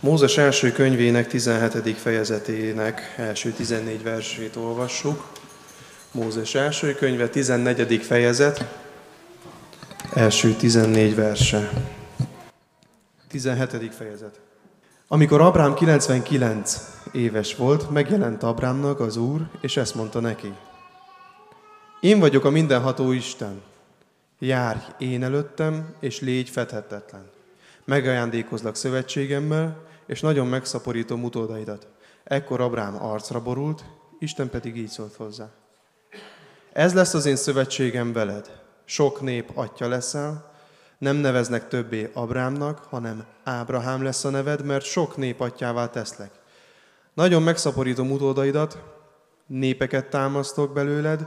Mózes első könyvének 17. fejezetének első 14 versét olvassuk. Mózes első könyve, 14. fejezet, első 14 verse. 17. fejezet. Amikor Abrám 99 éves volt, megjelent Abrámnak az Úr, és ezt mondta neki. Én vagyok a mindenható Isten. Járj én előttem, és légy fedhetetlen. Megajándékozlak szövetségemmel, és nagyon megszaporítom utódaidat. Ekkor Abrám arcra borult, Isten pedig így szólt hozzá. Ez lesz az én szövetségem veled. Sok nép atya leszel, nem neveznek többé Abrámnak, hanem Ábrahám lesz a neved, mert sok nép atyává teszlek. Nagyon megszaporítom utódaidat, népeket támasztok belőled,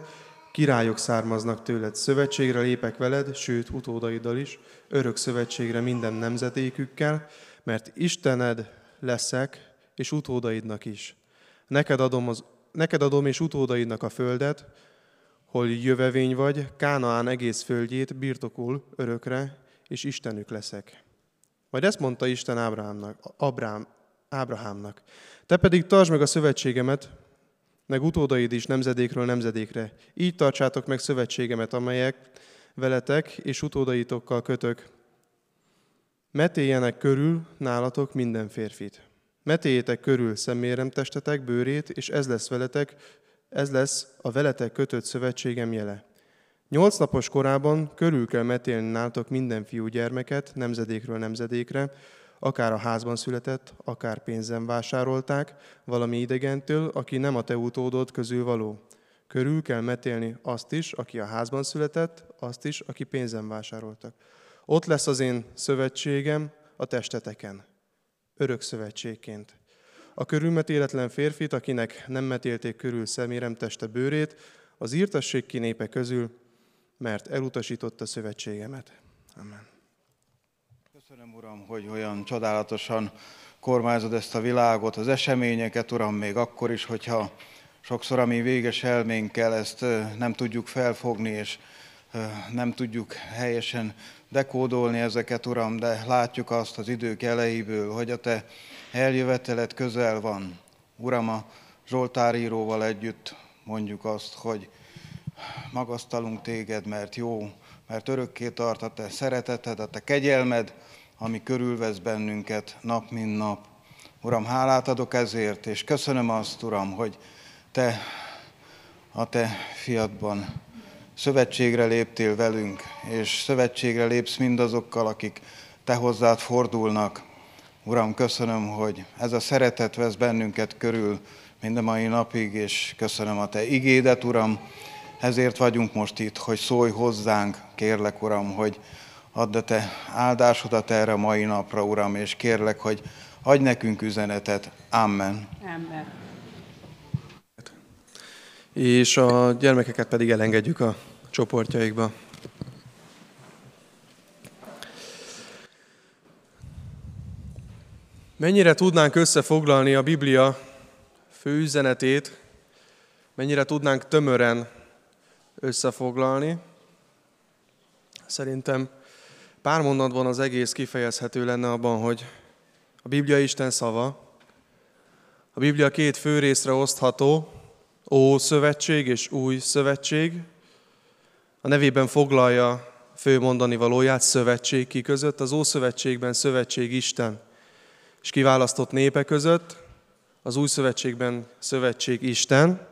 királyok származnak tőled, szövetségre lépek veled, sőt utódaiddal is, örök szövetségre minden nemzetékükkel, mert Istened leszek, és utódaidnak is. Neked adom, az, neked adom és utódaidnak a földet, hol jövevény vagy, Kánaán egész földjét birtokul örökre, és Istenük leszek. Majd ezt mondta Isten Ábrahámnak, Abrám, Ábrahámnak. Te pedig tartsd meg a szövetségemet, meg utódaid is nemzedékről nemzedékre. Így tartsátok meg szövetségemet, amelyek veletek és utódaitokkal kötök. Metéljenek körül nálatok minden férfit. Metéljétek körül szemérem testetek, bőrét, és ez lesz veletek ez lesz a veletek kötött szövetségem jele. Nyolc napos korában körül kell metélni nálatok minden fiú gyermeket, nemzedékről nemzedékre, akár a házban született, akár pénzen vásárolták, valami idegentől, aki nem a te utódod közül való. Körül kell metélni azt is, aki a házban született, azt is, aki pénzen vásároltak. Ott lesz az én szövetségem a testeteken, örök szövetségként a körülmetéletlen férfit, akinek nem metélték körül szemérem teste bőrét, az írtasség ki népe közül, mert elutasította szövetségemet. Amen. Köszönöm, Uram, hogy olyan csodálatosan kormányzod ezt a világot, az eseményeket, Uram, még akkor is, hogyha sokszor a mi véges elménkkel ezt nem tudjuk felfogni, és nem tudjuk helyesen dekódolni ezeket, Uram, de látjuk azt az idők elejéből, hogy a Te eljövetelet közel van. Uram, a Zsoltáríróval együtt mondjuk azt, hogy magasztalunk téged, mert jó, mert örökké tart a te szereteted, a te kegyelmed, ami körülvesz bennünket nap, mint nap. Uram, hálát adok ezért, és köszönöm azt, Uram, hogy te a te fiatban szövetségre léptél velünk, és szövetségre lépsz mindazokkal, akik te hozzád fordulnak, Uram, köszönöm, hogy ez a szeretet vesz bennünket körül mind a mai napig, és köszönöm a Te igédet, Uram. Ezért vagyunk most itt, hogy szólj hozzánk, kérlek, Uram, hogy add a Te áldásodat erre a mai napra, Uram, és kérlek, hogy adj nekünk üzenetet. Amen. Amen. És a gyermekeket pedig elengedjük a csoportjaikba. Mennyire tudnánk összefoglalni a Biblia fő üzenetét, mennyire tudnánk tömören összefoglalni? Szerintem pár mondatban az egész kifejezhető lenne abban, hogy a Biblia Isten szava, a Biblia két fő részre osztható, Ó szövetség és Új szövetség. A nevében foglalja fő mondani valóját szövetség ki között. Az Ószövetségben szövetség Isten és kiválasztott népe között, az új szövetségben szövetség Isten,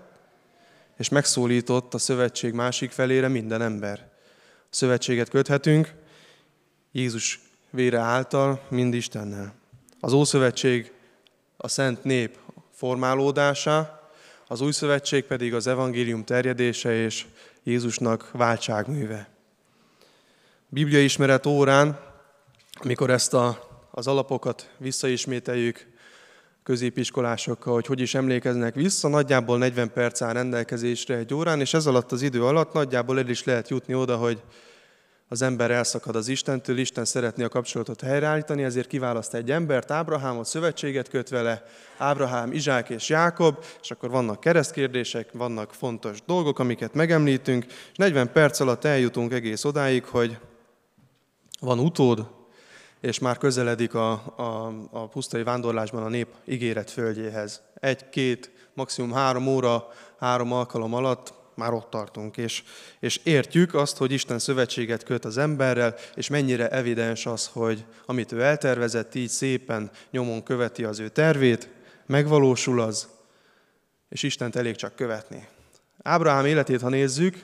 és megszólított a szövetség másik felére minden ember. A szövetséget köthetünk Jézus vére által, mind Istennel. Az Ószövetség a szent nép formálódása, az új szövetség pedig az evangélium terjedése és Jézusnak váltságműve. Biblia ismeret órán, amikor ezt a az alapokat visszaismételjük középiskolásokkal, hogy hogy is emlékeznek vissza. Nagyjából 40 perc áll rendelkezésre egy órán, és ez alatt az idő alatt nagyjából el is lehet jutni oda, hogy az ember elszakad az Istentől, Isten szeretné a kapcsolatot helyreállítani, ezért kiválaszt egy embert, Ábrahámot, szövetséget köt vele, Ábrahám, Izsák és Jákob, és akkor vannak keresztkérdések, vannak fontos dolgok, amiket megemlítünk, és 40 perc alatt eljutunk egész odáig, hogy van utód, és már közeledik a, a, a pusztai vándorlásban a nép ígéret földjéhez. Egy-két, maximum három óra, három alkalom alatt már ott tartunk, és, és értjük azt, hogy Isten szövetséget köt az emberrel, és mennyire evidens az, hogy amit ő eltervezett, így szépen nyomon követi az ő tervét, megvalósul az, és Istent elég csak követni. Ábrahám életét, ha nézzük,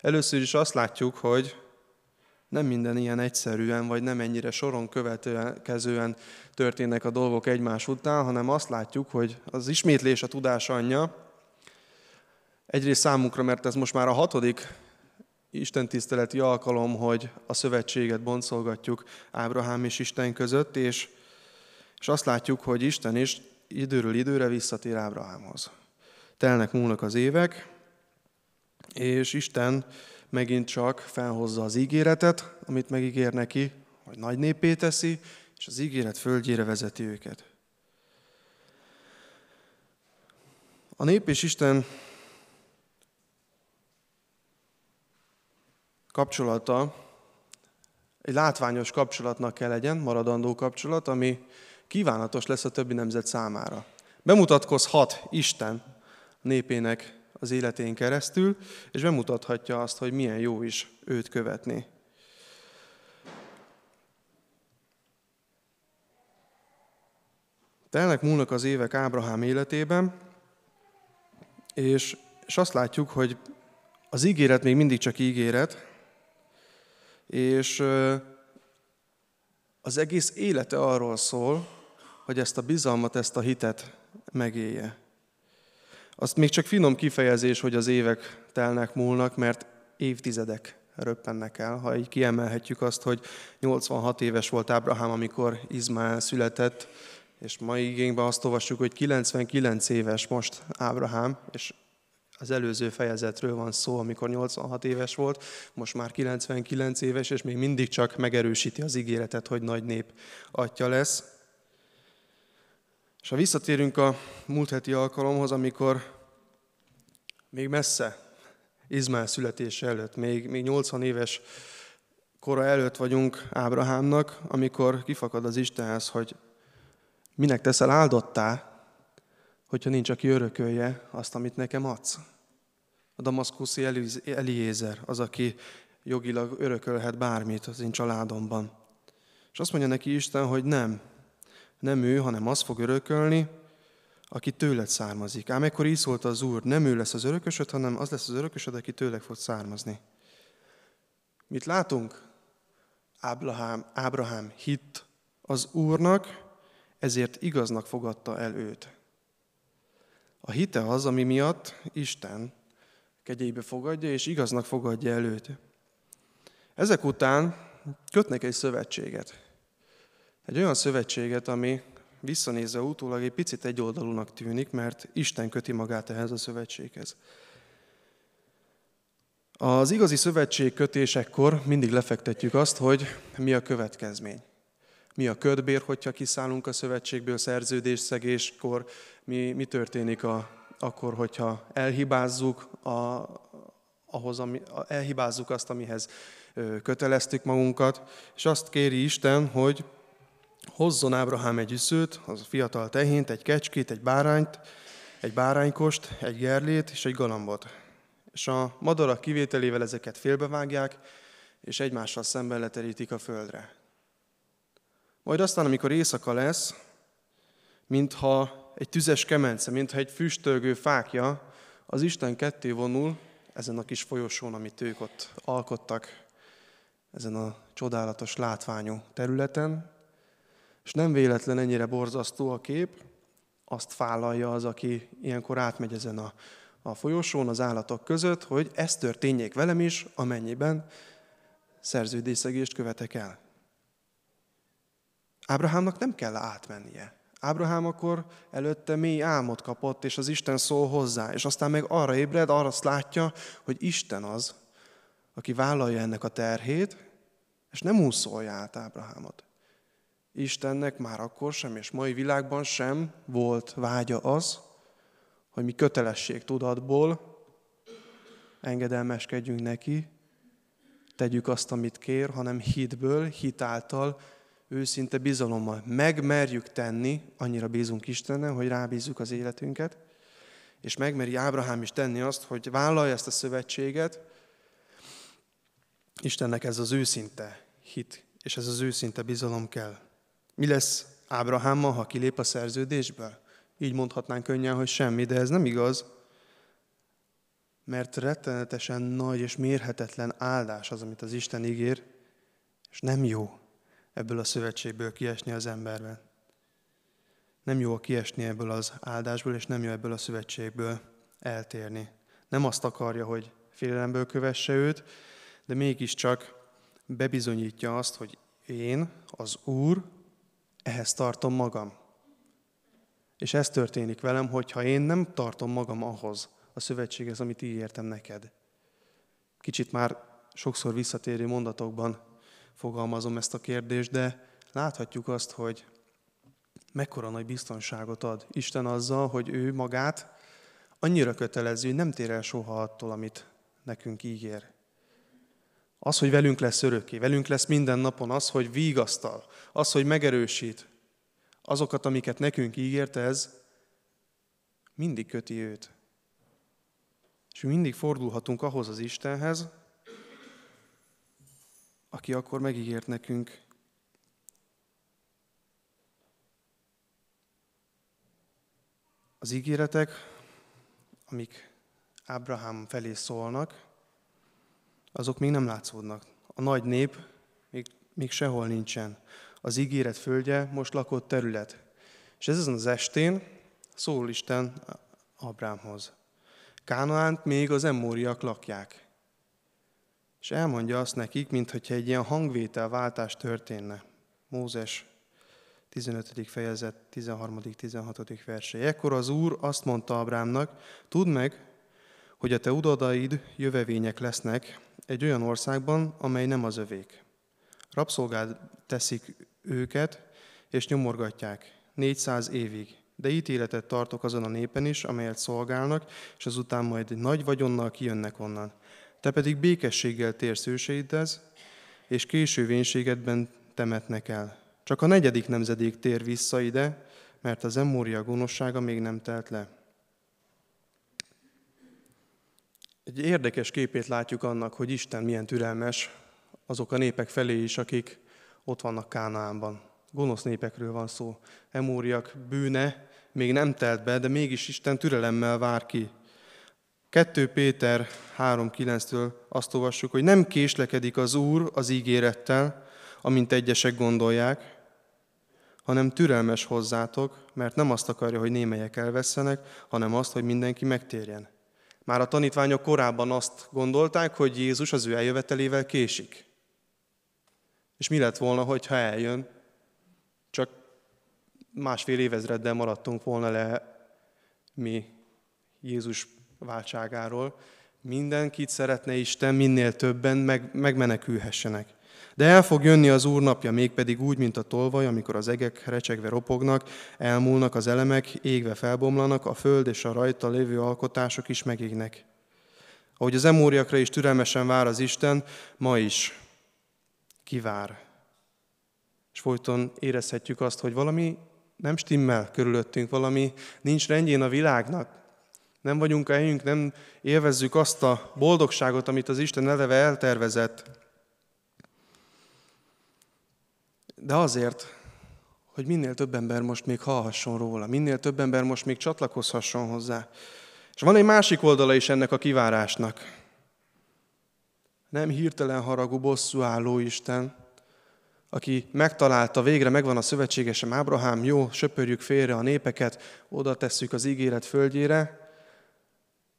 először is azt látjuk, hogy nem minden ilyen egyszerűen, vagy nem ennyire soron következően történnek a dolgok egymás után, hanem azt látjuk, hogy az ismétlés a tudás anyja, egyrészt számunkra, mert ez most már a hatodik Isten tiszteleti alkalom, hogy a szövetséget boncolgatjuk Ábrahám és Isten között, és, és azt látjuk, hogy Isten is időről időre visszatér Ábrahámhoz. Telnek múlnak az évek, és Isten megint csak felhozza az ígéretet, amit megígér neki, hogy nagy népé teszi, és az ígéret földjére vezeti őket. A nép és Isten kapcsolata egy látványos kapcsolatnak kell legyen, maradandó kapcsolat, ami kívánatos lesz a többi nemzet számára. Bemutatkozhat Isten népének az életén keresztül, és bemutathatja azt, hogy milyen jó is őt követni. Telnek múlnak az évek Ábrahám életében, és, és azt látjuk, hogy az ígéret még mindig csak ígéret, és az egész élete arról szól, hogy ezt a bizalmat, ezt a hitet megélje. Azt még csak finom kifejezés, hogy az évek telnek múlnak, mert évtizedek röppennek el. Ha így kiemelhetjük azt, hogy 86 éves volt Ábrahám, amikor Izmael született, és mai igényben azt olvassuk, hogy 99 éves most Ábrahám, és az előző fejezetről van szó, amikor 86 éves volt, most már 99 éves, és még mindig csak megerősíti az ígéretet, hogy nagy nép atya lesz. És ha visszatérünk a múlt heti alkalomhoz, amikor még messze Izmael születése előtt, még, még 80 éves kora előtt vagyunk Ábrahámnak, amikor kifakad az Istenhez, hogy minek teszel áldottá, hogyha nincs, aki örökölje azt, amit nekem adsz. A damaszkuszi Eliézer az, aki jogilag örökölhet bármit az én családomban. És azt mondja neki Isten, hogy nem, nem ő, hanem az fog örökölni, aki tőled származik. Ám ekkor így szólt az Úr, nem ő lesz az örökösöd, hanem az lesz az örökösöd, aki tőleg fog származni. Mit látunk? Ábrahám, Ábrahám hitt az Úrnak, ezért igaznak fogadta el őt. A hite az, ami miatt Isten kegyébe fogadja, és igaznak fogadja el őt. Ezek után kötnek egy szövetséget. Egy olyan szövetséget, ami visszanézve utólag egy picit egyoldalúnak tűnik, mert Isten köti magát ehhez a szövetséghez. Az igazi szövetség kötésekkor mindig lefektetjük azt, hogy mi a következmény. Mi a ködbér, hogyha kiszállunk a szövetségből szerződésszegéskor, mi, mi történik a, akkor, hogyha elhibázzuk, a, ahhoz, ami, elhibázzuk azt, amihez köteleztük magunkat, és azt kéri Isten, hogy hozzon Ábrahám egy üszőt, az fiatal tehént, egy kecskét, egy bárányt, egy báránykost, egy gerlét és egy galambot. És a madarak kivételével ezeket félbevágják, és egymással szemben leterítik a földre. Majd aztán, amikor éjszaka lesz, mintha egy tüzes kemence, mintha egy füstölgő fákja, az Isten ketté vonul ezen a kis folyosón, amit ők ott alkottak, ezen a csodálatos látványú területen, és nem véletlen ennyire borzasztó a kép, azt fálalja az, aki ilyenkor átmegy ezen a, a folyosón az állatok között, hogy ez történjék velem is, amennyiben szerződésszegést követek el. Ábrahámnak nem kell átmennie. Ábrahám akkor előtte mély álmot kapott, és az Isten szól hozzá, és aztán meg arra ébred, arra azt látja, hogy Isten az, aki vállalja ennek a terhét, és nem úszolja át Ábrahámot. Istennek már akkor sem, és mai világban sem volt vágya az, hogy mi kötelesség tudatból engedelmeskedjünk neki, tegyük azt, amit kér, hanem hitből, hitáltal őszinte bizalommal megmerjük tenni, annyira bízunk Istennel, hogy rábízzuk az életünket, és megmeri Ábrahám is tenni azt, hogy vállalja ezt a szövetséget, Istennek ez az őszinte hit, és ez az őszinte bizalom kell. Mi lesz Ábrahámmal, ha kilép a szerződésből? Így mondhatnánk könnyen, hogy semmi, de ez nem igaz. Mert rettenetesen nagy és mérhetetlen áldás az, amit az Isten ígér, és nem jó ebből a szövetségből kiesni az emberben. Nem jó kiesni ebből az áldásból, és nem jó ebből a szövetségből eltérni. Nem azt akarja, hogy félelemből kövesse őt, de mégiscsak bebizonyítja azt, hogy én, az Úr, ehhez tartom magam. És ez történik velem, hogyha én nem tartom magam ahhoz a szövetséghez, amit ígértem neked. Kicsit már sokszor visszatérő mondatokban fogalmazom ezt a kérdést, de láthatjuk azt, hogy mekkora nagy biztonságot ad Isten azzal, hogy ő magát annyira kötelező, hogy nem tér el soha attól, amit nekünk ígér. Az, hogy velünk lesz örökké, velünk lesz minden napon, az, hogy vígasztal, az, hogy megerősít, azokat, amiket nekünk ígért, ez mindig köti őt. És mindig fordulhatunk ahhoz az Istenhez, aki akkor megígért nekünk. Az ígéretek, amik Ábrahám felé szólnak, azok még nem látszódnak. A nagy nép még, még sehol nincsen. Az ígéret földje most lakott terület. És ez az estén szól Isten Ábrámhoz. Kánaánt még az emmóriak lakják. És elmondja azt nekik, mintha egy ilyen hangvételváltás történne. Mózes 15. fejezet 13.-16. verse. Ekkor az Úr azt mondta Abrámnak, tudd meg, hogy a te udadaid jövevények lesznek egy olyan országban, amely nem az övék. Rabszolgád teszik őket, és nyomorgatják 400 évig. De ítéletet tartok azon a népen is, amelyet szolgálnak, és azután majd nagy vagyonnal kijönnek onnan. Te pedig békességgel térsz őseidhez, és késő vénségedben temetnek el. Csak a negyedik nemzedék tér vissza ide, mert az emmória gonoszsága még nem telt le. Egy érdekes képét látjuk annak, hogy Isten milyen türelmes azok a népek felé is, akik ott vannak Kánaánban. Gonosz népekről van szó. Emóriak bűne még nem telt be, de mégis Isten türelemmel vár ki. 2 Péter 3.9-től azt olvassuk, hogy nem késlekedik az Úr az ígérettel, amint egyesek gondolják, hanem türelmes hozzátok, mert nem azt akarja, hogy némelyek elvesztenek, hanem azt, hogy mindenki megtérjen. Már a tanítványok korábban azt gondolták, hogy Jézus az ő eljövetelével késik. És mi lett volna, hogyha eljön? Csak másfél évezreddel maradtunk volna le mi Jézus váltságáról. Mindenkit szeretne Isten minél többen meg, megmenekülhessenek. De el fog jönni az Úr napja, mégpedig úgy, mint a tolvaj, amikor az egek recsegve ropognak, elmúlnak az elemek, égve felbomlanak, a föld és a rajta lévő alkotások is megégnek. Ahogy az emóriakra is türelmesen vár az Isten, ma is kivár. És folyton érezhetjük azt, hogy valami nem stimmel körülöttünk, valami nincs rendjén a világnak. Nem vagyunk a helyünk, nem élvezzük azt a boldogságot, amit az Isten eleve eltervezett. De azért, hogy minél több ember most még hallhasson róla, minél több ember most még csatlakozhasson hozzá. És van egy másik oldala is ennek a kivárásnak. Nem hirtelen haragú, bosszúálló Isten, aki megtalálta, végre megvan a szövetségesem Ábrahám, jó, söpörjük félre a népeket, oda tesszük az ígéret földjére,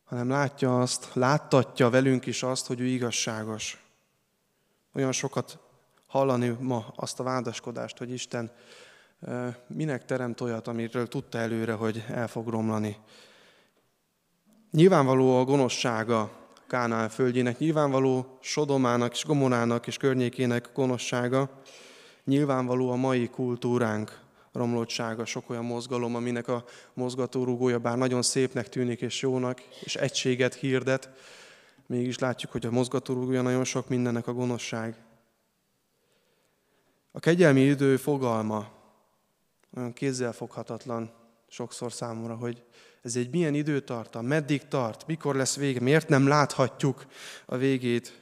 hanem látja azt, láttatja velünk is azt, hogy ő igazságos. Olyan sokat hallani ma azt a vádaskodást, hogy Isten minek teremt olyat, amiről tudta előre, hogy el fog romlani. Nyilvánvaló a gonoszsága Kánál földjének, nyilvánvaló Sodomának és Gomorának és környékének gonoszsága, nyilvánvaló a mai kultúránk romlottsága, sok olyan mozgalom, aminek a mozgatórugója bár nagyon szépnek tűnik és jónak, és egységet hirdet, mégis látjuk, hogy a mozgatórugója nagyon sok mindennek a gonoszság. A kegyelmi idő fogalma olyan kézzelfoghatatlan sokszor számomra, hogy ez egy milyen időtartam, meddig tart, mikor lesz vége, miért nem láthatjuk a végét.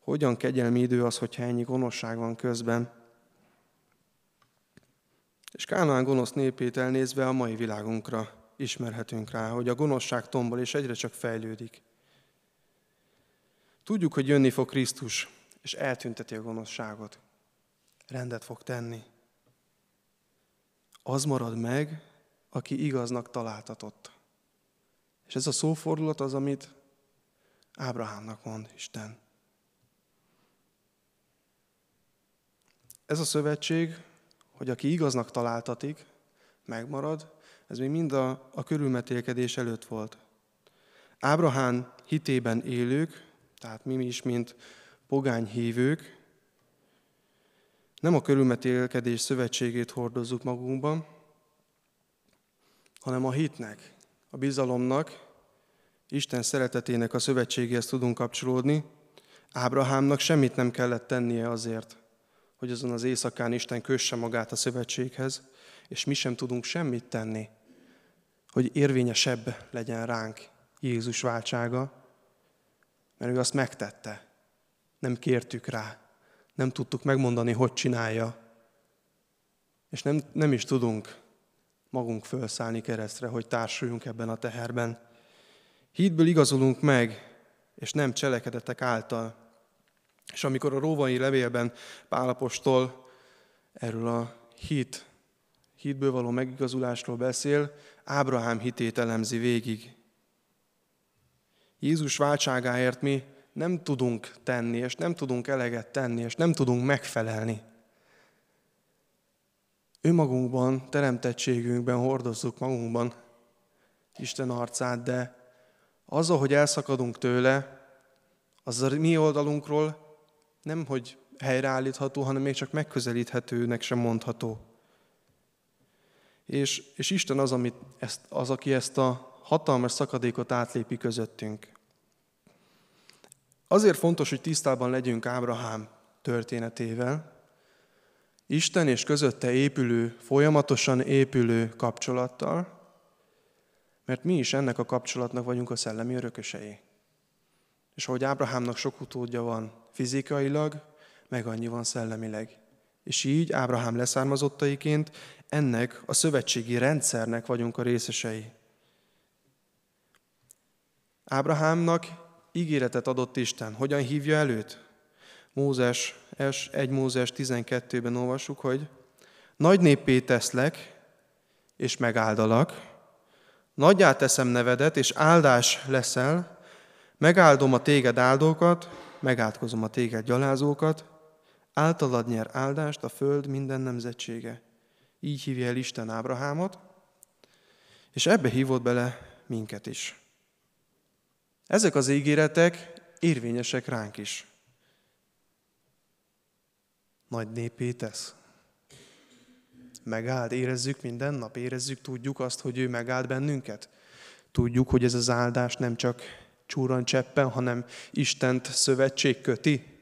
Hogyan kegyelmi idő az, hogyha ennyi gonoszság van közben. És Kánaán gonosz népét elnézve a mai világunkra ismerhetünk rá, hogy a gonoszság tombol és egyre csak fejlődik. Tudjuk, hogy jönni fog Krisztus, és eltünteti a gonoszságot. Rendet fog tenni. Az marad meg, aki igaznak találtatott. És ez a szófordulat az, amit Ábrahámnak mond Isten. Ez a szövetség, hogy aki igaznak találtatik, megmarad, ez még mind a, a körülmetélkedés előtt volt. Ábrahám hitében élők, tehát mi is, mint pogány hívők, nem a körülmetélkedés szövetségét hordozzuk magunkban, hanem a hitnek, a bizalomnak, Isten szeretetének a szövetségéhez tudunk kapcsolódni. Ábrahámnak semmit nem kellett tennie azért, hogy azon az éjszakán Isten kösse magát a szövetséghez, és mi sem tudunk semmit tenni, hogy érvényesebb legyen ránk Jézus váltsága, mert ő azt megtette. Nem kértük rá, nem tudtuk megmondani, hogy csinálja, és nem, nem is tudunk magunk felszállni keresztre, hogy társuljunk ebben a teherben. Hídből igazolunk meg, és nem cselekedetek által. És amikor a róvai levélben Pálapostól erről a hit, hitből való megigazulásról beszél, Ábrahám hitét elemzi végig. Jézus váltságáért mi nem tudunk tenni, és nem tudunk eleget tenni, és nem tudunk megfelelni önmagunkban, teremtettségünkben hordozzuk magunkban Isten arcát, de az, hogy elszakadunk tőle, az a mi oldalunkról nem, hogy helyreállítható, hanem még csak megközelíthetőnek sem mondható. És, és Isten az, amit ezt, az, aki ezt a hatalmas szakadékot átlépi közöttünk. Azért fontos, hogy tisztában legyünk Ábrahám történetével, Isten és közötte épülő, folyamatosan épülő kapcsolattal, mert mi is ennek a kapcsolatnak vagyunk a szellemi örökösei. És ahogy Ábrahámnak sok utódja van fizikailag, meg annyi van szellemileg. És így Ábrahám leszármazottaiként ennek a szövetségi rendszernek vagyunk a részesei. Ábrahámnak ígéretet adott Isten. Hogyan hívja előtt? Mózes, 1 Mózes 12-ben olvassuk, hogy nagy néppé teszlek, és megáldalak, nagyjá teszem nevedet, és áldás leszel, megáldom a téged áldókat, megátkozom a téged gyalázókat, általad nyer áldást a föld minden nemzetsége. Így hívja el Isten Ábrahámot, és ebbe hívott bele minket is. Ezek az ígéretek érvényesek ránk is nagy népé tesz. Megáld, érezzük minden nap, érezzük, tudjuk azt, hogy ő megáld bennünket. Tudjuk, hogy ez az áldás nem csak csúran cseppen, hanem Istent szövetség köti.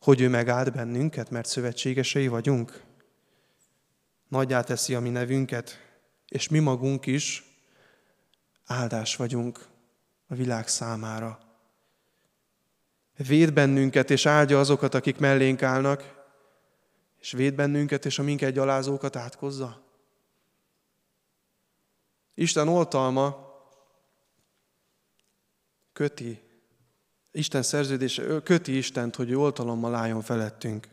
Hogy ő megáld bennünket, mert szövetségesei vagyunk. Nagyjá teszi a mi nevünket, és mi magunk is áldás vagyunk a világ számára. Véd bennünket, és áldja azokat, akik mellénk állnak, és véd bennünket, és a minket gyalázókat átkozza. Isten oltalma köti, Isten szerződése köti Istent, hogy ő oltalommal álljon felettünk.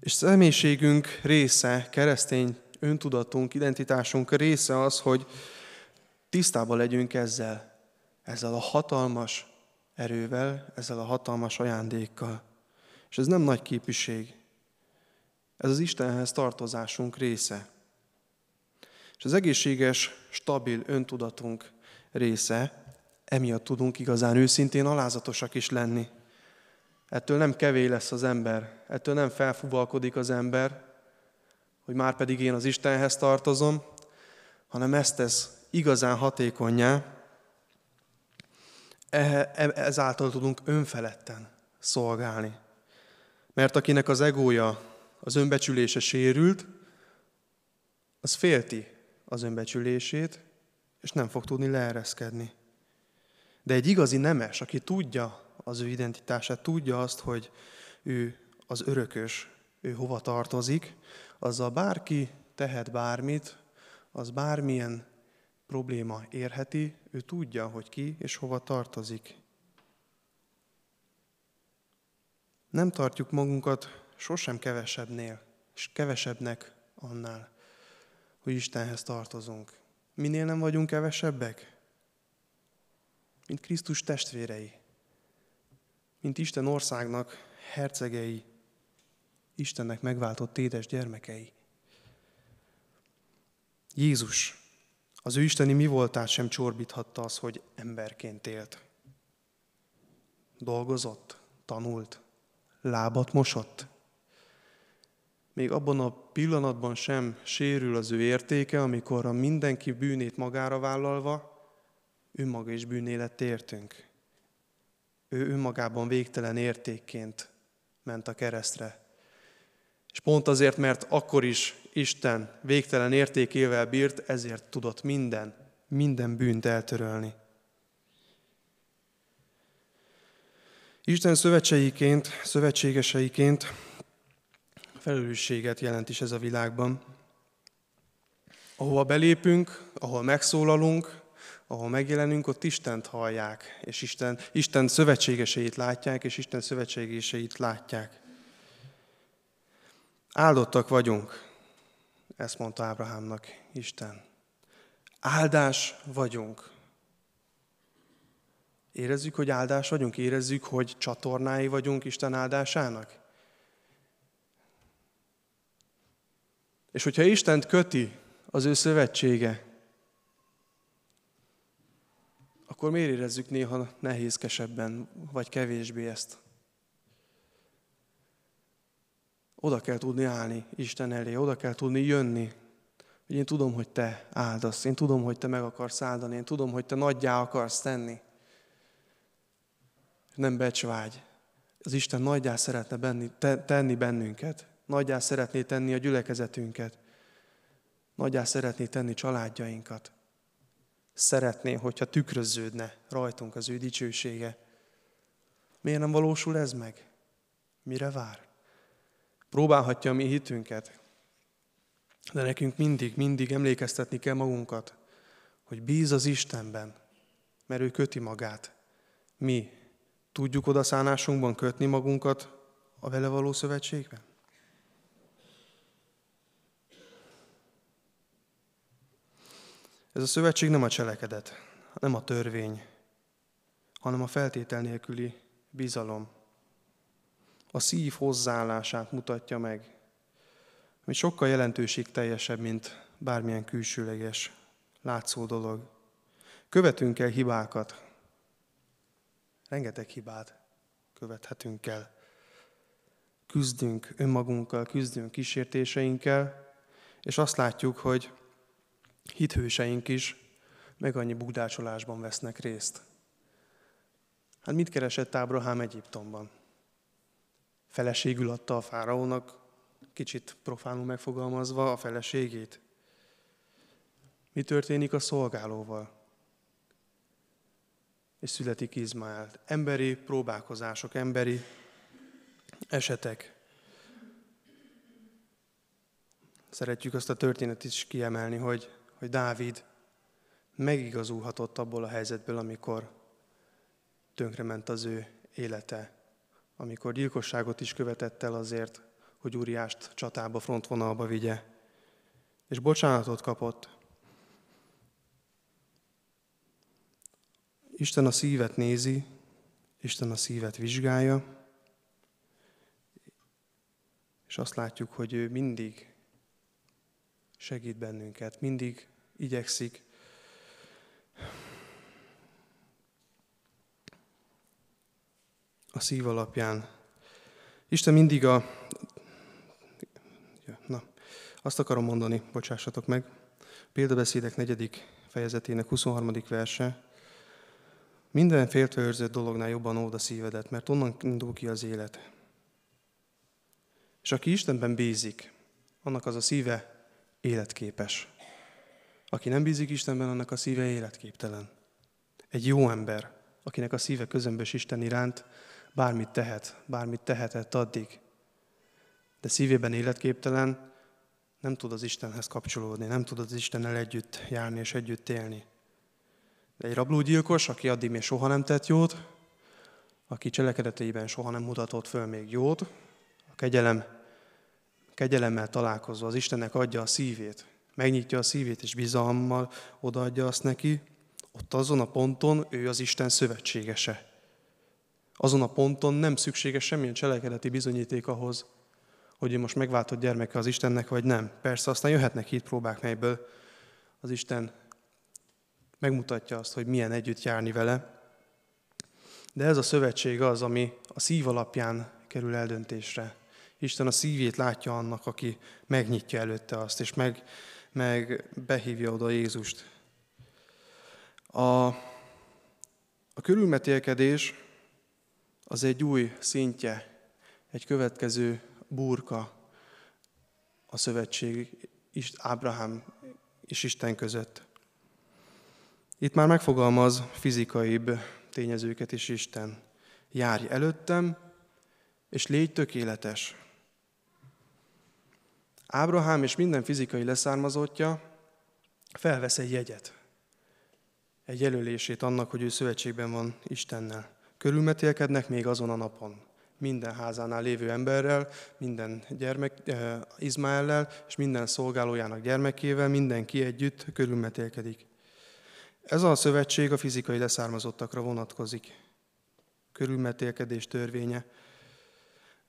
És személyiségünk része, keresztény öntudatunk, identitásunk része az, hogy tisztában legyünk ezzel, ezzel a hatalmas erővel, ezzel a hatalmas ajándékkal. És ez nem nagy képviség. Ez az Istenhez tartozásunk része. És az egészséges, stabil öntudatunk része, emiatt tudunk igazán őszintén alázatosak is lenni. Ettől nem kevé lesz az ember, ettől nem felfuvalkodik az ember, hogy már pedig én az Istenhez tartozom, hanem ezt tesz igazán hatékonyá, e, ezáltal tudunk önfeledten szolgálni. Mert akinek az egója, az önbecsülése sérült, az félti az önbecsülését, és nem fog tudni leereszkedni. De egy igazi nemes, aki tudja az ő identitását, tudja azt, hogy ő az örökös, ő hova tartozik, azzal bárki tehet bármit, az bármilyen probléma érheti, ő tudja, hogy ki és hova tartozik. Nem tartjuk magunkat sosem kevesebbnél, és kevesebbnek annál, hogy Istenhez tartozunk. Minél nem vagyunk kevesebbek? Mint Krisztus testvérei, mint Isten országnak hercegei, Istennek megváltott édes gyermekei. Jézus, az ő isteni mi voltát sem csorbíthatta az, hogy emberként élt. Dolgozott, tanult, lábat mosott. Még abban a pillanatban sem sérül az ő értéke, amikor a mindenki bűnét magára vállalva, önmaga is bűné értünk. Ő önmagában végtelen értékként ment a keresztre. És pont azért, mert akkor is Isten végtelen értékével bírt, ezért tudott minden, minden bűnt eltörölni. Isten szövetségeiként, szövetségeseiként felelősséget jelent is ez a világban. Ahova belépünk, ahol megszólalunk, ahol megjelenünk, ott Istent hallják, és Isten, Isten szövetségeseit látják, és Isten szövetségeseit látják. Áldottak vagyunk, ezt mondta Ábrahámnak Isten. Áldás vagyunk. Érezzük, hogy áldás vagyunk? Érezzük, hogy csatornái vagyunk Isten áldásának? És hogyha Istent köti az ő szövetsége, akkor miért érezzük néha nehézkesebben, vagy kevésbé ezt? Oda kell tudni állni Isten elé, oda kell tudni jönni, hogy én tudom, hogy te áldasz, én tudom, hogy te meg akarsz áldani, én tudom, hogy te nagyjá akarsz tenni. Nem becsvágy. Az Isten nagyjá szeretne benni, te, tenni bennünket, nagyjá szeretné tenni a gyülekezetünket, nagyjá szeretné tenni családjainkat. Szeretné, hogyha tükröződne rajtunk az ő dicsősége. Miért nem valósul ez meg? Mire vár? Próbálhatja a mi hitünket, de nekünk mindig, mindig emlékeztetni kell magunkat, hogy bíz az Istenben, mert ő köti magát. Mi tudjuk odaszánásunkban kötni magunkat a vele való szövetségben? Ez a szövetség nem a cselekedet, nem a törvény, hanem a feltétel nélküli bizalom. A szív hozzáállását mutatja meg, ami sokkal jelentőségteljesebb, mint bármilyen külsőleges, látszó dolog. Követünk el hibákat. Rengeteg hibát követhetünk el. Küzdünk önmagunkkal, küzdünk kísértéseinkkel, és azt látjuk, hogy hithőseink is meg annyi bugdácsolásban vesznek részt. Hát mit keresett Ábrahám Egyiptomban? Feleségül adta a fáraónak, kicsit profánul megfogalmazva, a feleségét. Mi történik a szolgálóval? És születik Izmael. Emberi próbálkozások, emberi esetek. Szeretjük azt a történetet is kiemelni, hogy hogy Dávid megigazulhatott abból a helyzetből, amikor tönkrement az ő élete, amikor gyilkosságot is követett el azért, hogy Úriást csatába, frontvonalba vigye. És bocsánatot kapott. Isten a szívet nézi, Isten a szívet vizsgálja, és azt látjuk, hogy ő mindig segít bennünket, mindig igyekszik. A szív alapján. Isten mindig a... Na, azt akarom mondani, bocsássatok meg. Példabeszédek negyedik fejezetének 23. verse. Minden féltve őrzött dolognál jobban ód a szívedet, mert onnan indul ki az élet. És aki Istenben bízik, annak az a szíve életképes. Aki nem bízik Istenben, annak a szíve életképtelen. Egy jó ember, akinek a szíve közömbös Isten iránt, bármit tehet, bármit tehetett addig, de szívében életképtelen, nem tud az Istenhez kapcsolódni, nem tud az Istennel együtt járni és együtt élni. De egy rablógyilkos, aki addig még soha nem tett jót, aki cselekedeteiben soha nem mutatott föl még jót, a kegyelem, kegyelemmel találkozva az Istennek adja a szívét, megnyitja a szívét és bizalommal odaadja azt neki, ott azon a ponton ő az Isten szövetségese. Azon a ponton nem szükséges semmilyen cselekedeti bizonyíték ahhoz, hogy ő most megváltott gyermeke az Istennek, vagy nem. Persze aztán jöhetnek hit próbák, melyből az Isten megmutatja azt, hogy milyen együtt járni vele. De ez a szövetség az, ami a szív alapján kerül eldöntésre. Isten a szívét látja annak, aki megnyitja előtte azt, és meg, meg behívja oda Jézust. A, a körülmetélkedés az egy új szintje, egy következő burka a szövetség Ábrahám és Isten között. Itt már megfogalmaz fizikaibb tényezőket is Isten. Járj előttem, és légy tökéletes. Ábrahám és minden fizikai leszármazottja felvesz egy jegyet, egy jelölését annak, hogy ő szövetségben van Istennel. Körülmetélkednek még azon a napon minden házánál lévő emberrel, minden gyermek, eh, Izmaellel és minden szolgálójának gyermekével, mindenki együtt körülmetélkedik. Ez a szövetség a fizikai leszármazottakra vonatkozik. Körülmetélkedés törvénye.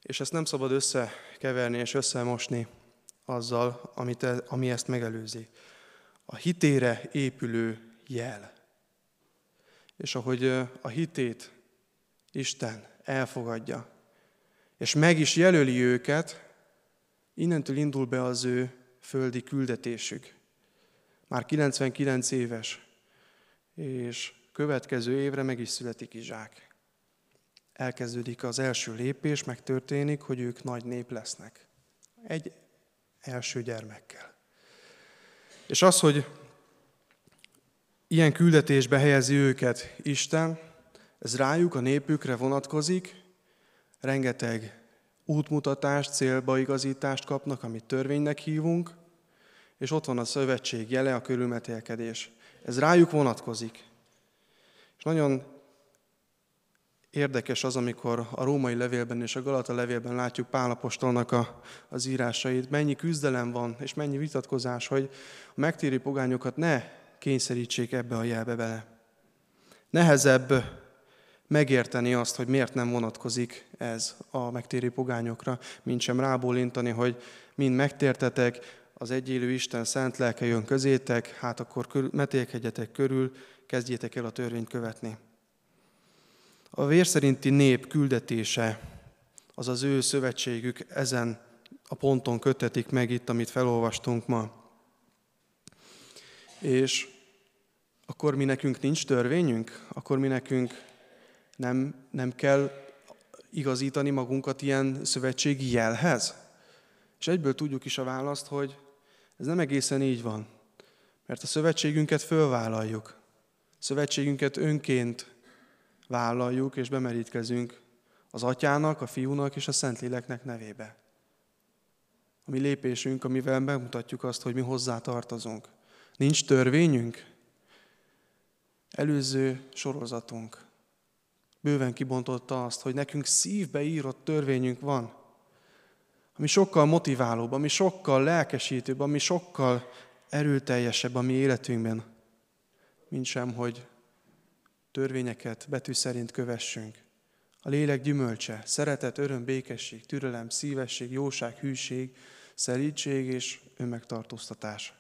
És ezt nem szabad összekeverni és összemosni azzal, amit, e, ami ezt megelőzi. A hitére épülő jel. És ahogy a hitét Isten elfogadja, és meg is jelöli őket, innentől indul be az ő földi küldetésük. Már 99 éves, és következő évre meg is születik Izsák. Elkezdődik az első lépés, megtörténik, hogy ők nagy nép lesznek. Egy első gyermekkel. És az, hogy ilyen küldetésbe helyezi őket Isten, ez rájuk, a népükre vonatkozik, rengeteg útmutatást, célbaigazítást kapnak, amit törvénynek hívunk, és ott van a szövetség jele, a körülmetélkedés. Ez rájuk vonatkozik. És nagyon érdekes az, amikor a római levélben és a Galata levélben látjuk Pálapostolnak a, az írásait, mennyi küzdelem van, és mennyi vitatkozás, hogy a megtéri pogányokat ne kényszerítsék ebbe a jelbe bele. Nehezebb megérteni azt, hogy miért nem vonatkozik ez a megtérő pogányokra, mint sem rábólintani, hogy mind megtértetek, az egyélő Isten szent lelke jön közétek, hát akkor metélkedjetek körül, kezdjétek el a törvényt követni. A vérszerinti nép küldetése, az az ő szövetségük ezen a ponton kötetik meg itt, amit felolvastunk ma. És akkor mi nekünk nincs törvényünk? Akkor mi nekünk nem, nem kell igazítani magunkat ilyen szövetségi jelhez? És egyből tudjuk is a választ, hogy ez nem egészen így van. Mert a szövetségünket fölvállaljuk. Szövetségünket önként vállaljuk és bemerítkezünk az atyának, a fiúnak és a Szentléleknek nevébe. A mi lépésünk, amivel megmutatjuk azt, hogy mi hozzá tartozunk. Nincs törvényünk? Előző sorozatunk bőven kibontotta azt, hogy nekünk szívbe írott törvényünk van, ami sokkal motiválóbb, ami sokkal lelkesítőbb, ami sokkal erőteljesebb a mi életünkben, mint sem, hogy törvényeket betű szerint kövessünk. A lélek gyümölcse, szeretet, öröm, békesség, türelem, szívesség, jóság, hűség, szelítség és önmegtartóztatás.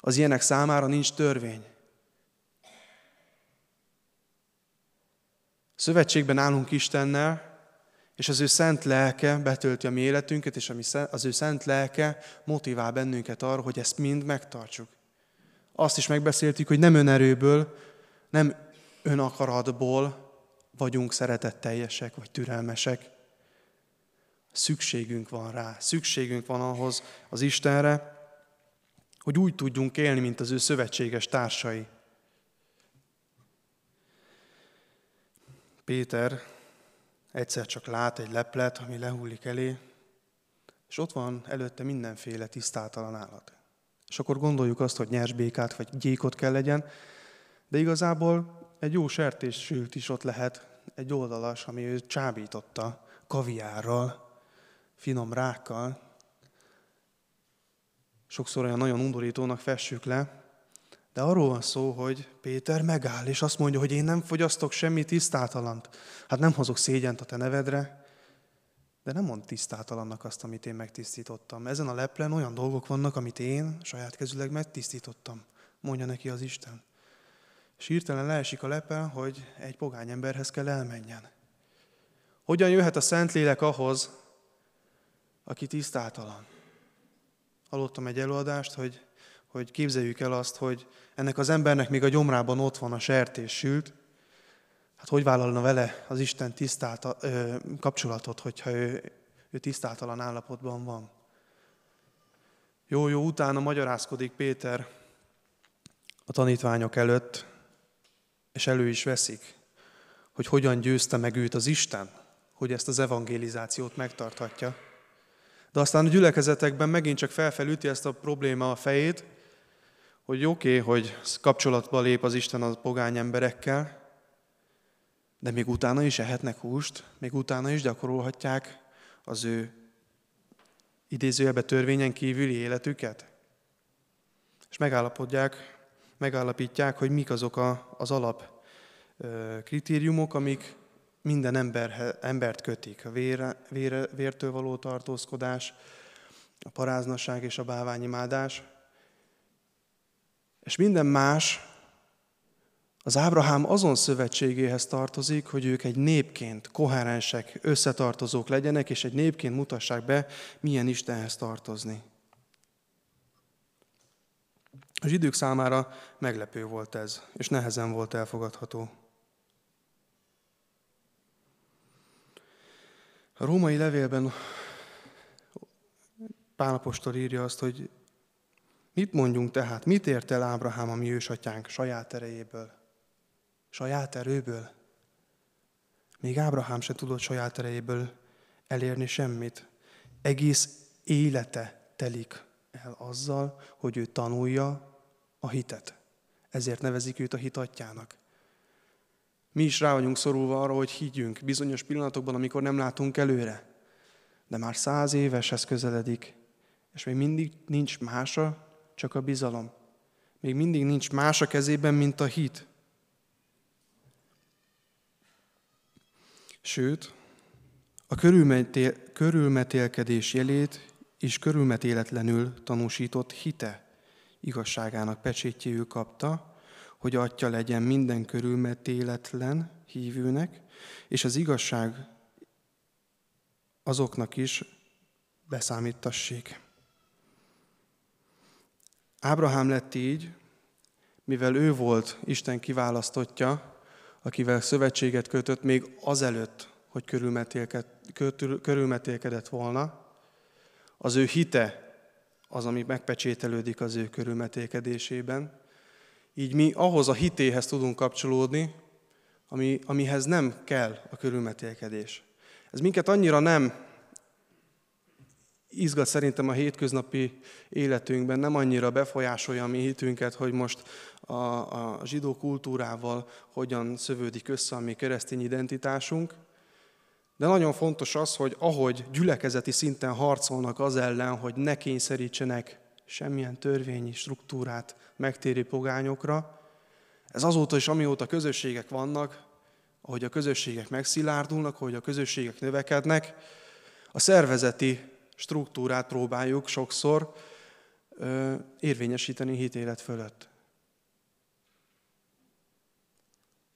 Az ilyenek számára nincs törvény. Szövetségben állunk Istennel, és az ő szent lelke betölti a mi életünket, és az ő szent lelke motivál bennünket arra, hogy ezt mind megtartsuk. Azt is megbeszéltük, hogy nem önerőből, nem önakaratból vagyunk szeretetteljesek vagy türelmesek. szükségünk van rá, szükségünk van ahhoz az Istenre, hogy úgy tudjunk élni, mint az ő szövetséges társai. Péter egyszer csak lát egy leplet, ami lehullik elé, és ott van előtte mindenféle tisztátalan állat. És akkor gondoljuk azt, hogy nyers békát vagy gyékot kell legyen, de igazából egy jó sertéssült is ott lehet, egy oldalas, ami ő csábította kaviárral, finom rákkal. Sokszor olyan nagyon undorítónak fessük le, de arról van szó, hogy Péter megáll, és azt mondja, hogy én nem fogyasztok semmi tisztátalant. Hát nem hozok szégyent a te nevedre, de nem mond tisztátalannak azt, amit én megtisztítottam. Ezen a leplen olyan dolgok vannak, amit én saját kezüleg megtisztítottam, mondja neki az Isten. És hirtelen leesik a lepel, hogy egy pogány emberhez kell elmenjen. Hogyan jöhet a Szentlélek ahhoz, aki tisztátalan? Hallottam egy előadást, hogy, hogy képzeljük el azt, hogy ennek az embernek még a gyomrában ott van a sertés sült, hát hogy vállalna vele az Isten tisztáta, ö, kapcsolatot, hogyha ő, ő tisztátalan állapotban van? Jó, jó, utána magyarázkodik Péter a tanítványok előtt, és elő is veszik, hogy hogyan győzte meg őt az Isten, hogy ezt az evangelizációt megtarthatja. De aztán a gyülekezetekben megint csak felfelüti ezt a probléma a fejét, hogy oké, okay, hogy kapcsolatba lép az Isten a pogány emberekkel, de még utána is ehetnek húst, még utána is gyakorolhatják az ő idézőjelbe törvényen kívüli életüket. És megállapodják, megállapítják, hogy mik azok a, az alap kritériumok, amik minden ember, embert kötik. A vére, vére, vértől való tartózkodás, a paráznaság és a báványimádás. És minden más az Ábrahám azon szövetségéhez tartozik, hogy ők egy népként koherensek, összetartozók legyenek, és egy népként mutassák be, milyen Istenhez tartozni. A zsidők számára meglepő volt ez, és nehezen volt elfogadható. A római levélben Pálapostól írja azt, hogy mit mondjunk tehát, mit ért el Ábrahám, a mi ősatyánk saját erejéből, saját erőből? Még Ábrahám se tudott saját erejéből elérni semmit. Egész élete telik el azzal, hogy ő tanulja a hitet. Ezért nevezik őt a hitatjának. Mi is rá vagyunk szorulva arra, hogy higgyünk bizonyos pillanatokban, amikor nem látunk előre. De már száz éveshez közeledik, és még mindig nincs mása, csak a bizalom. Még mindig nincs más a kezében, mint a hit. Sőt, a körülmetél, körülmetélkedés jelét és körülmetéletlenül tanúsított hite igazságának pecsétjéül kapta, hogy atya legyen minden körülmetéletlen hívőnek, és az igazság azoknak is beszámítassék. Ábrahám lett így, mivel ő volt Isten kiválasztotja, akivel szövetséget kötött még azelőtt, hogy körülmetélkedett volna, az ő hite az, ami megpecsételődik az ő körülmetélkedésében, így mi ahhoz a hitéhez tudunk kapcsolódni, ami, amihez nem kell a körülmetélkedés. Ez minket annyira nem izgat szerintem a hétköznapi életünkben, nem annyira befolyásolja a mi hitünket, hogy most a, a zsidó kultúrával hogyan szövődik össze a mi keresztény identitásunk, de nagyon fontos az, hogy ahogy gyülekezeti szinten harcolnak az ellen, hogy ne kényszerítsenek semmilyen törvényi struktúrát megtéri pogányokra. Ez azóta is, amióta közösségek vannak, ahogy a közösségek megszilárdulnak, ahogy a közösségek növekednek, a szervezeti struktúrát próbáljuk sokszor ö, érvényesíteni hitélet fölött.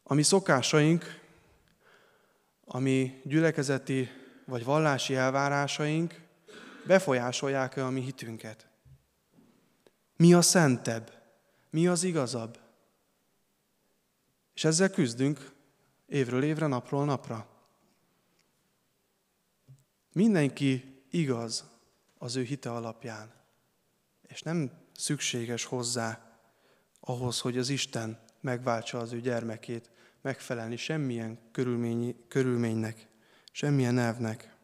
A mi szokásaink, ami gyülekezeti vagy vallási elvárásaink befolyásolják-e a mi hitünket? Mi a szentebb? Mi az igazabb? És ezzel küzdünk évről évre, napról napra. Mindenki igaz az ő hite alapján, és nem szükséges hozzá ahhoz, hogy az Isten megváltsa az ő gyermekét, megfelelni semmilyen körülménynek, semmilyen elvnek.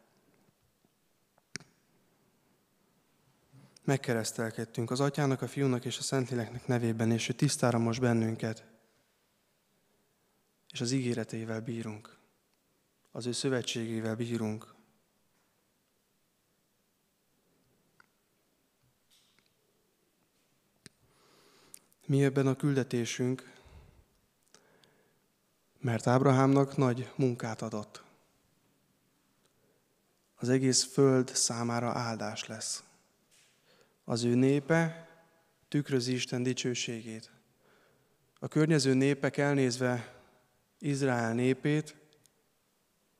Megkeresztelkedtünk az Atyának, a Fiúnak és a Szentléleknek nevében, és ő tisztára most bennünket, és az ígéreteivel bírunk, az ő szövetségével bírunk. Mi ebben a küldetésünk, mert Ábrahámnak nagy munkát adott. Az egész föld számára áldás lesz. Az ő népe tükrözi Isten dicsőségét. A környező népek elnézve Izrael népét,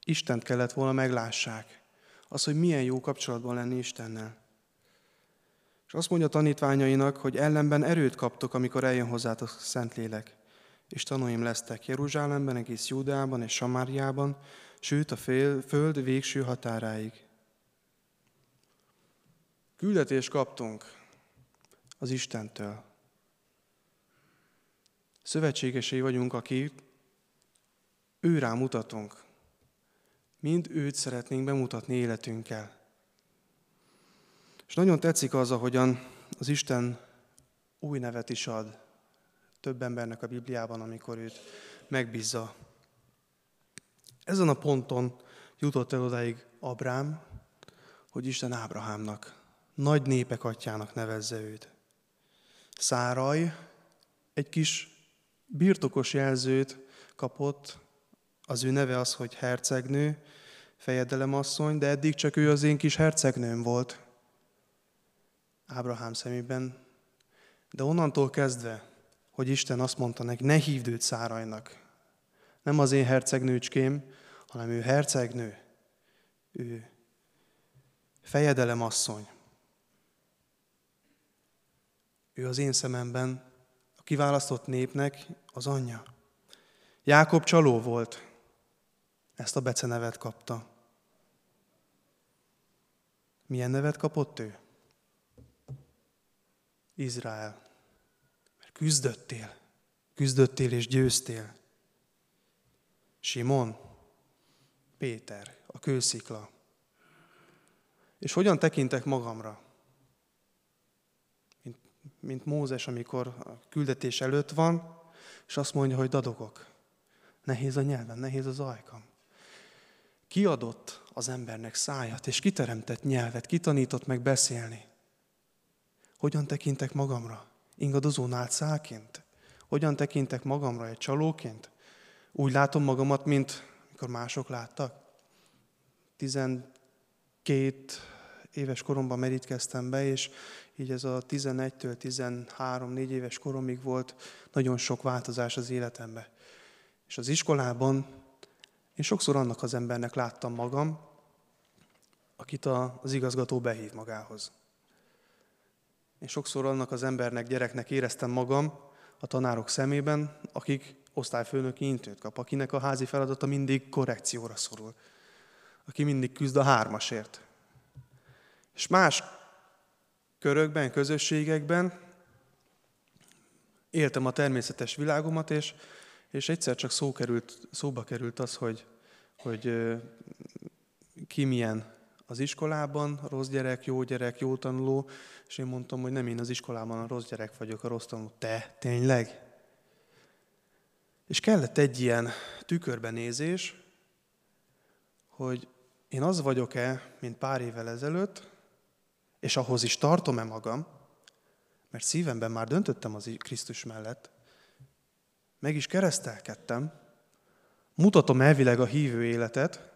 Istent kellett volna meglássák. Az, hogy milyen jó kapcsolatban lenni Istennel. És azt mondja a tanítványainak, hogy ellenben erőt kaptok, amikor eljön hozzátok Szentlélek. És tanúim lesztek Jeruzsálemben, egész Júdeában és Samáriában, sőt a fél, föld végső határáig. Küldetést kaptunk az Istentől. Szövetségesei vagyunk, akik ő mutatunk. Mind őt szeretnénk bemutatni életünkkel. És nagyon tetszik az, ahogyan az Isten új nevet is ad több embernek a Bibliában, amikor őt megbízza. Ezen a ponton jutott el odáig Abrám, hogy Isten Ábrahámnak, nagy népek atyának nevezze őt. Száraj egy kis birtokos jelzőt kapott, az ő neve az, hogy hercegnő, fejedelemasszony, de eddig csak ő az én kis hercegnőm volt. Ábrahám szemében. De onnantól kezdve, hogy Isten azt mondta neki, ne hívd őt Szárajnak. Nem az én hercegnőcském, hanem ő hercegnő. Ő fejedelem asszony. Ő az én szememben a kiválasztott népnek az anyja. Jákob csaló volt, ezt a becenevet kapta. Milyen nevet kapott ő? Izrael. Küzdöttél, küzdöttél és győztél. Simon, Péter, a kőszikla. És hogyan tekintek magamra? Mint, mint Mózes, amikor a küldetés előtt van, és azt mondja, hogy dadogok. Nehéz a nyelven, nehéz az ajkam. Kiadott az embernek szájat, és kiteremtett nyelvet, kitanított meg beszélni. Hogyan tekintek magamra? Ingadozó nálcáként? Hogyan tekintek magamra egy csalóként? Úgy látom magamat, mint mikor mások láttak. 12 éves koromban merítkeztem be, és így ez a 11-től 13-4 éves koromig volt nagyon sok változás az életemben. És az iskolában én sokszor annak az embernek láttam magam, akit az igazgató behív magához. Én sokszor annak az embernek, gyereknek éreztem magam a tanárok szemében, akik osztályfőnöki intőt kap, akinek a házi feladata mindig korrekcióra szorul, aki mindig küzd a hármasért. És más körökben, közösségekben éltem a természetes világomat, és, és egyszer csak szó került, szóba került az, hogy, hogy ki milyen az iskolában, rossz gyerek, jó gyerek, jó tanuló, és én mondtam, hogy nem én az iskolában a rossz gyerek vagyok, a rossz tanuló. Te, tényleg? És kellett egy ilyen tükörbenézés, hogy én az vagyok-e, mint pár évvel ezelőtt, és ahhoz is tartom-e magam, mert szívemben már döntöttem az Krisztus mellett, meg is keresztelkedtem, mutatom elvileg a hívő életet,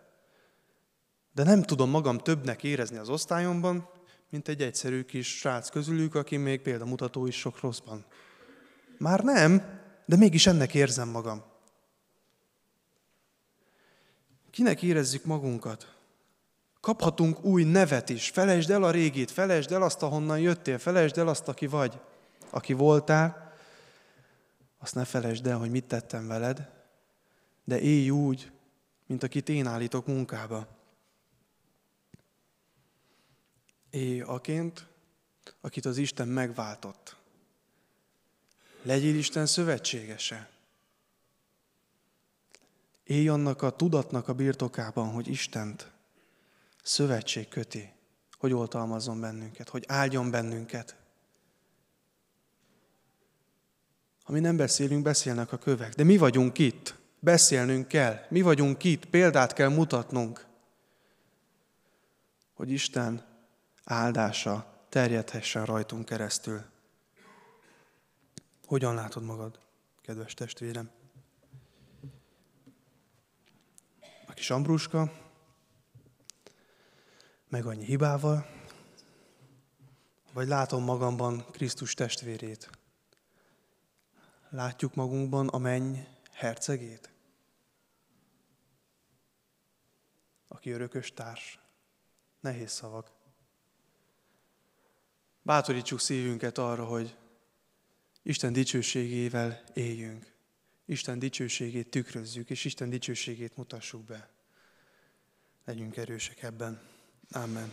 de nem tudom magam többnek érezni az osztályomban, mint egy egyszerű kis srác közülük, aki még példamutató is sok rosszban. Már nem, de mégis ennek érzem magam. Kinek érezzük magunkat? Kaphatunk új nevet is. Felejtsd el a régit, felejtsd el azt, ahonnan jöttél, felejtsd el azt, aki vagy, aki voltál. Azt ne felejtsd el, hogy mit tettem veled, de élj úgy, mint akit én állítok munkába. Élj aként, akit az Isten megváltott. Legyél Isten szövetségese. Élj annak a tudatnak a birtokában, hogy Istent szövetség köti, hogy oltalmazzon bennünket, hogy áldjon bennünket. Ha mi nem beszélünk, beszélnek a kövek. De mi vagyunk itt. Beszélnünk kell. Mi vagyunk itt. Példát kell mutatnunk. Hogy Isten áldása terjedhessen rajtunk keresztül. Hogyan látod magad, kedves testvérem? A kis Ambruska, meg annyi hibával, vagy látom magamban Krisztus testvérét? Látjuk magunkban a menny hercegét? Aki örökös társ. Nehéz szavak. Bátorítsuk szívünket arra, hogy Isten dicsőségével éljünk. Isten dicsőségét tükrözzük, és Isten dicsőségét mutassuk be. Legyünk erősek ebben. Amen.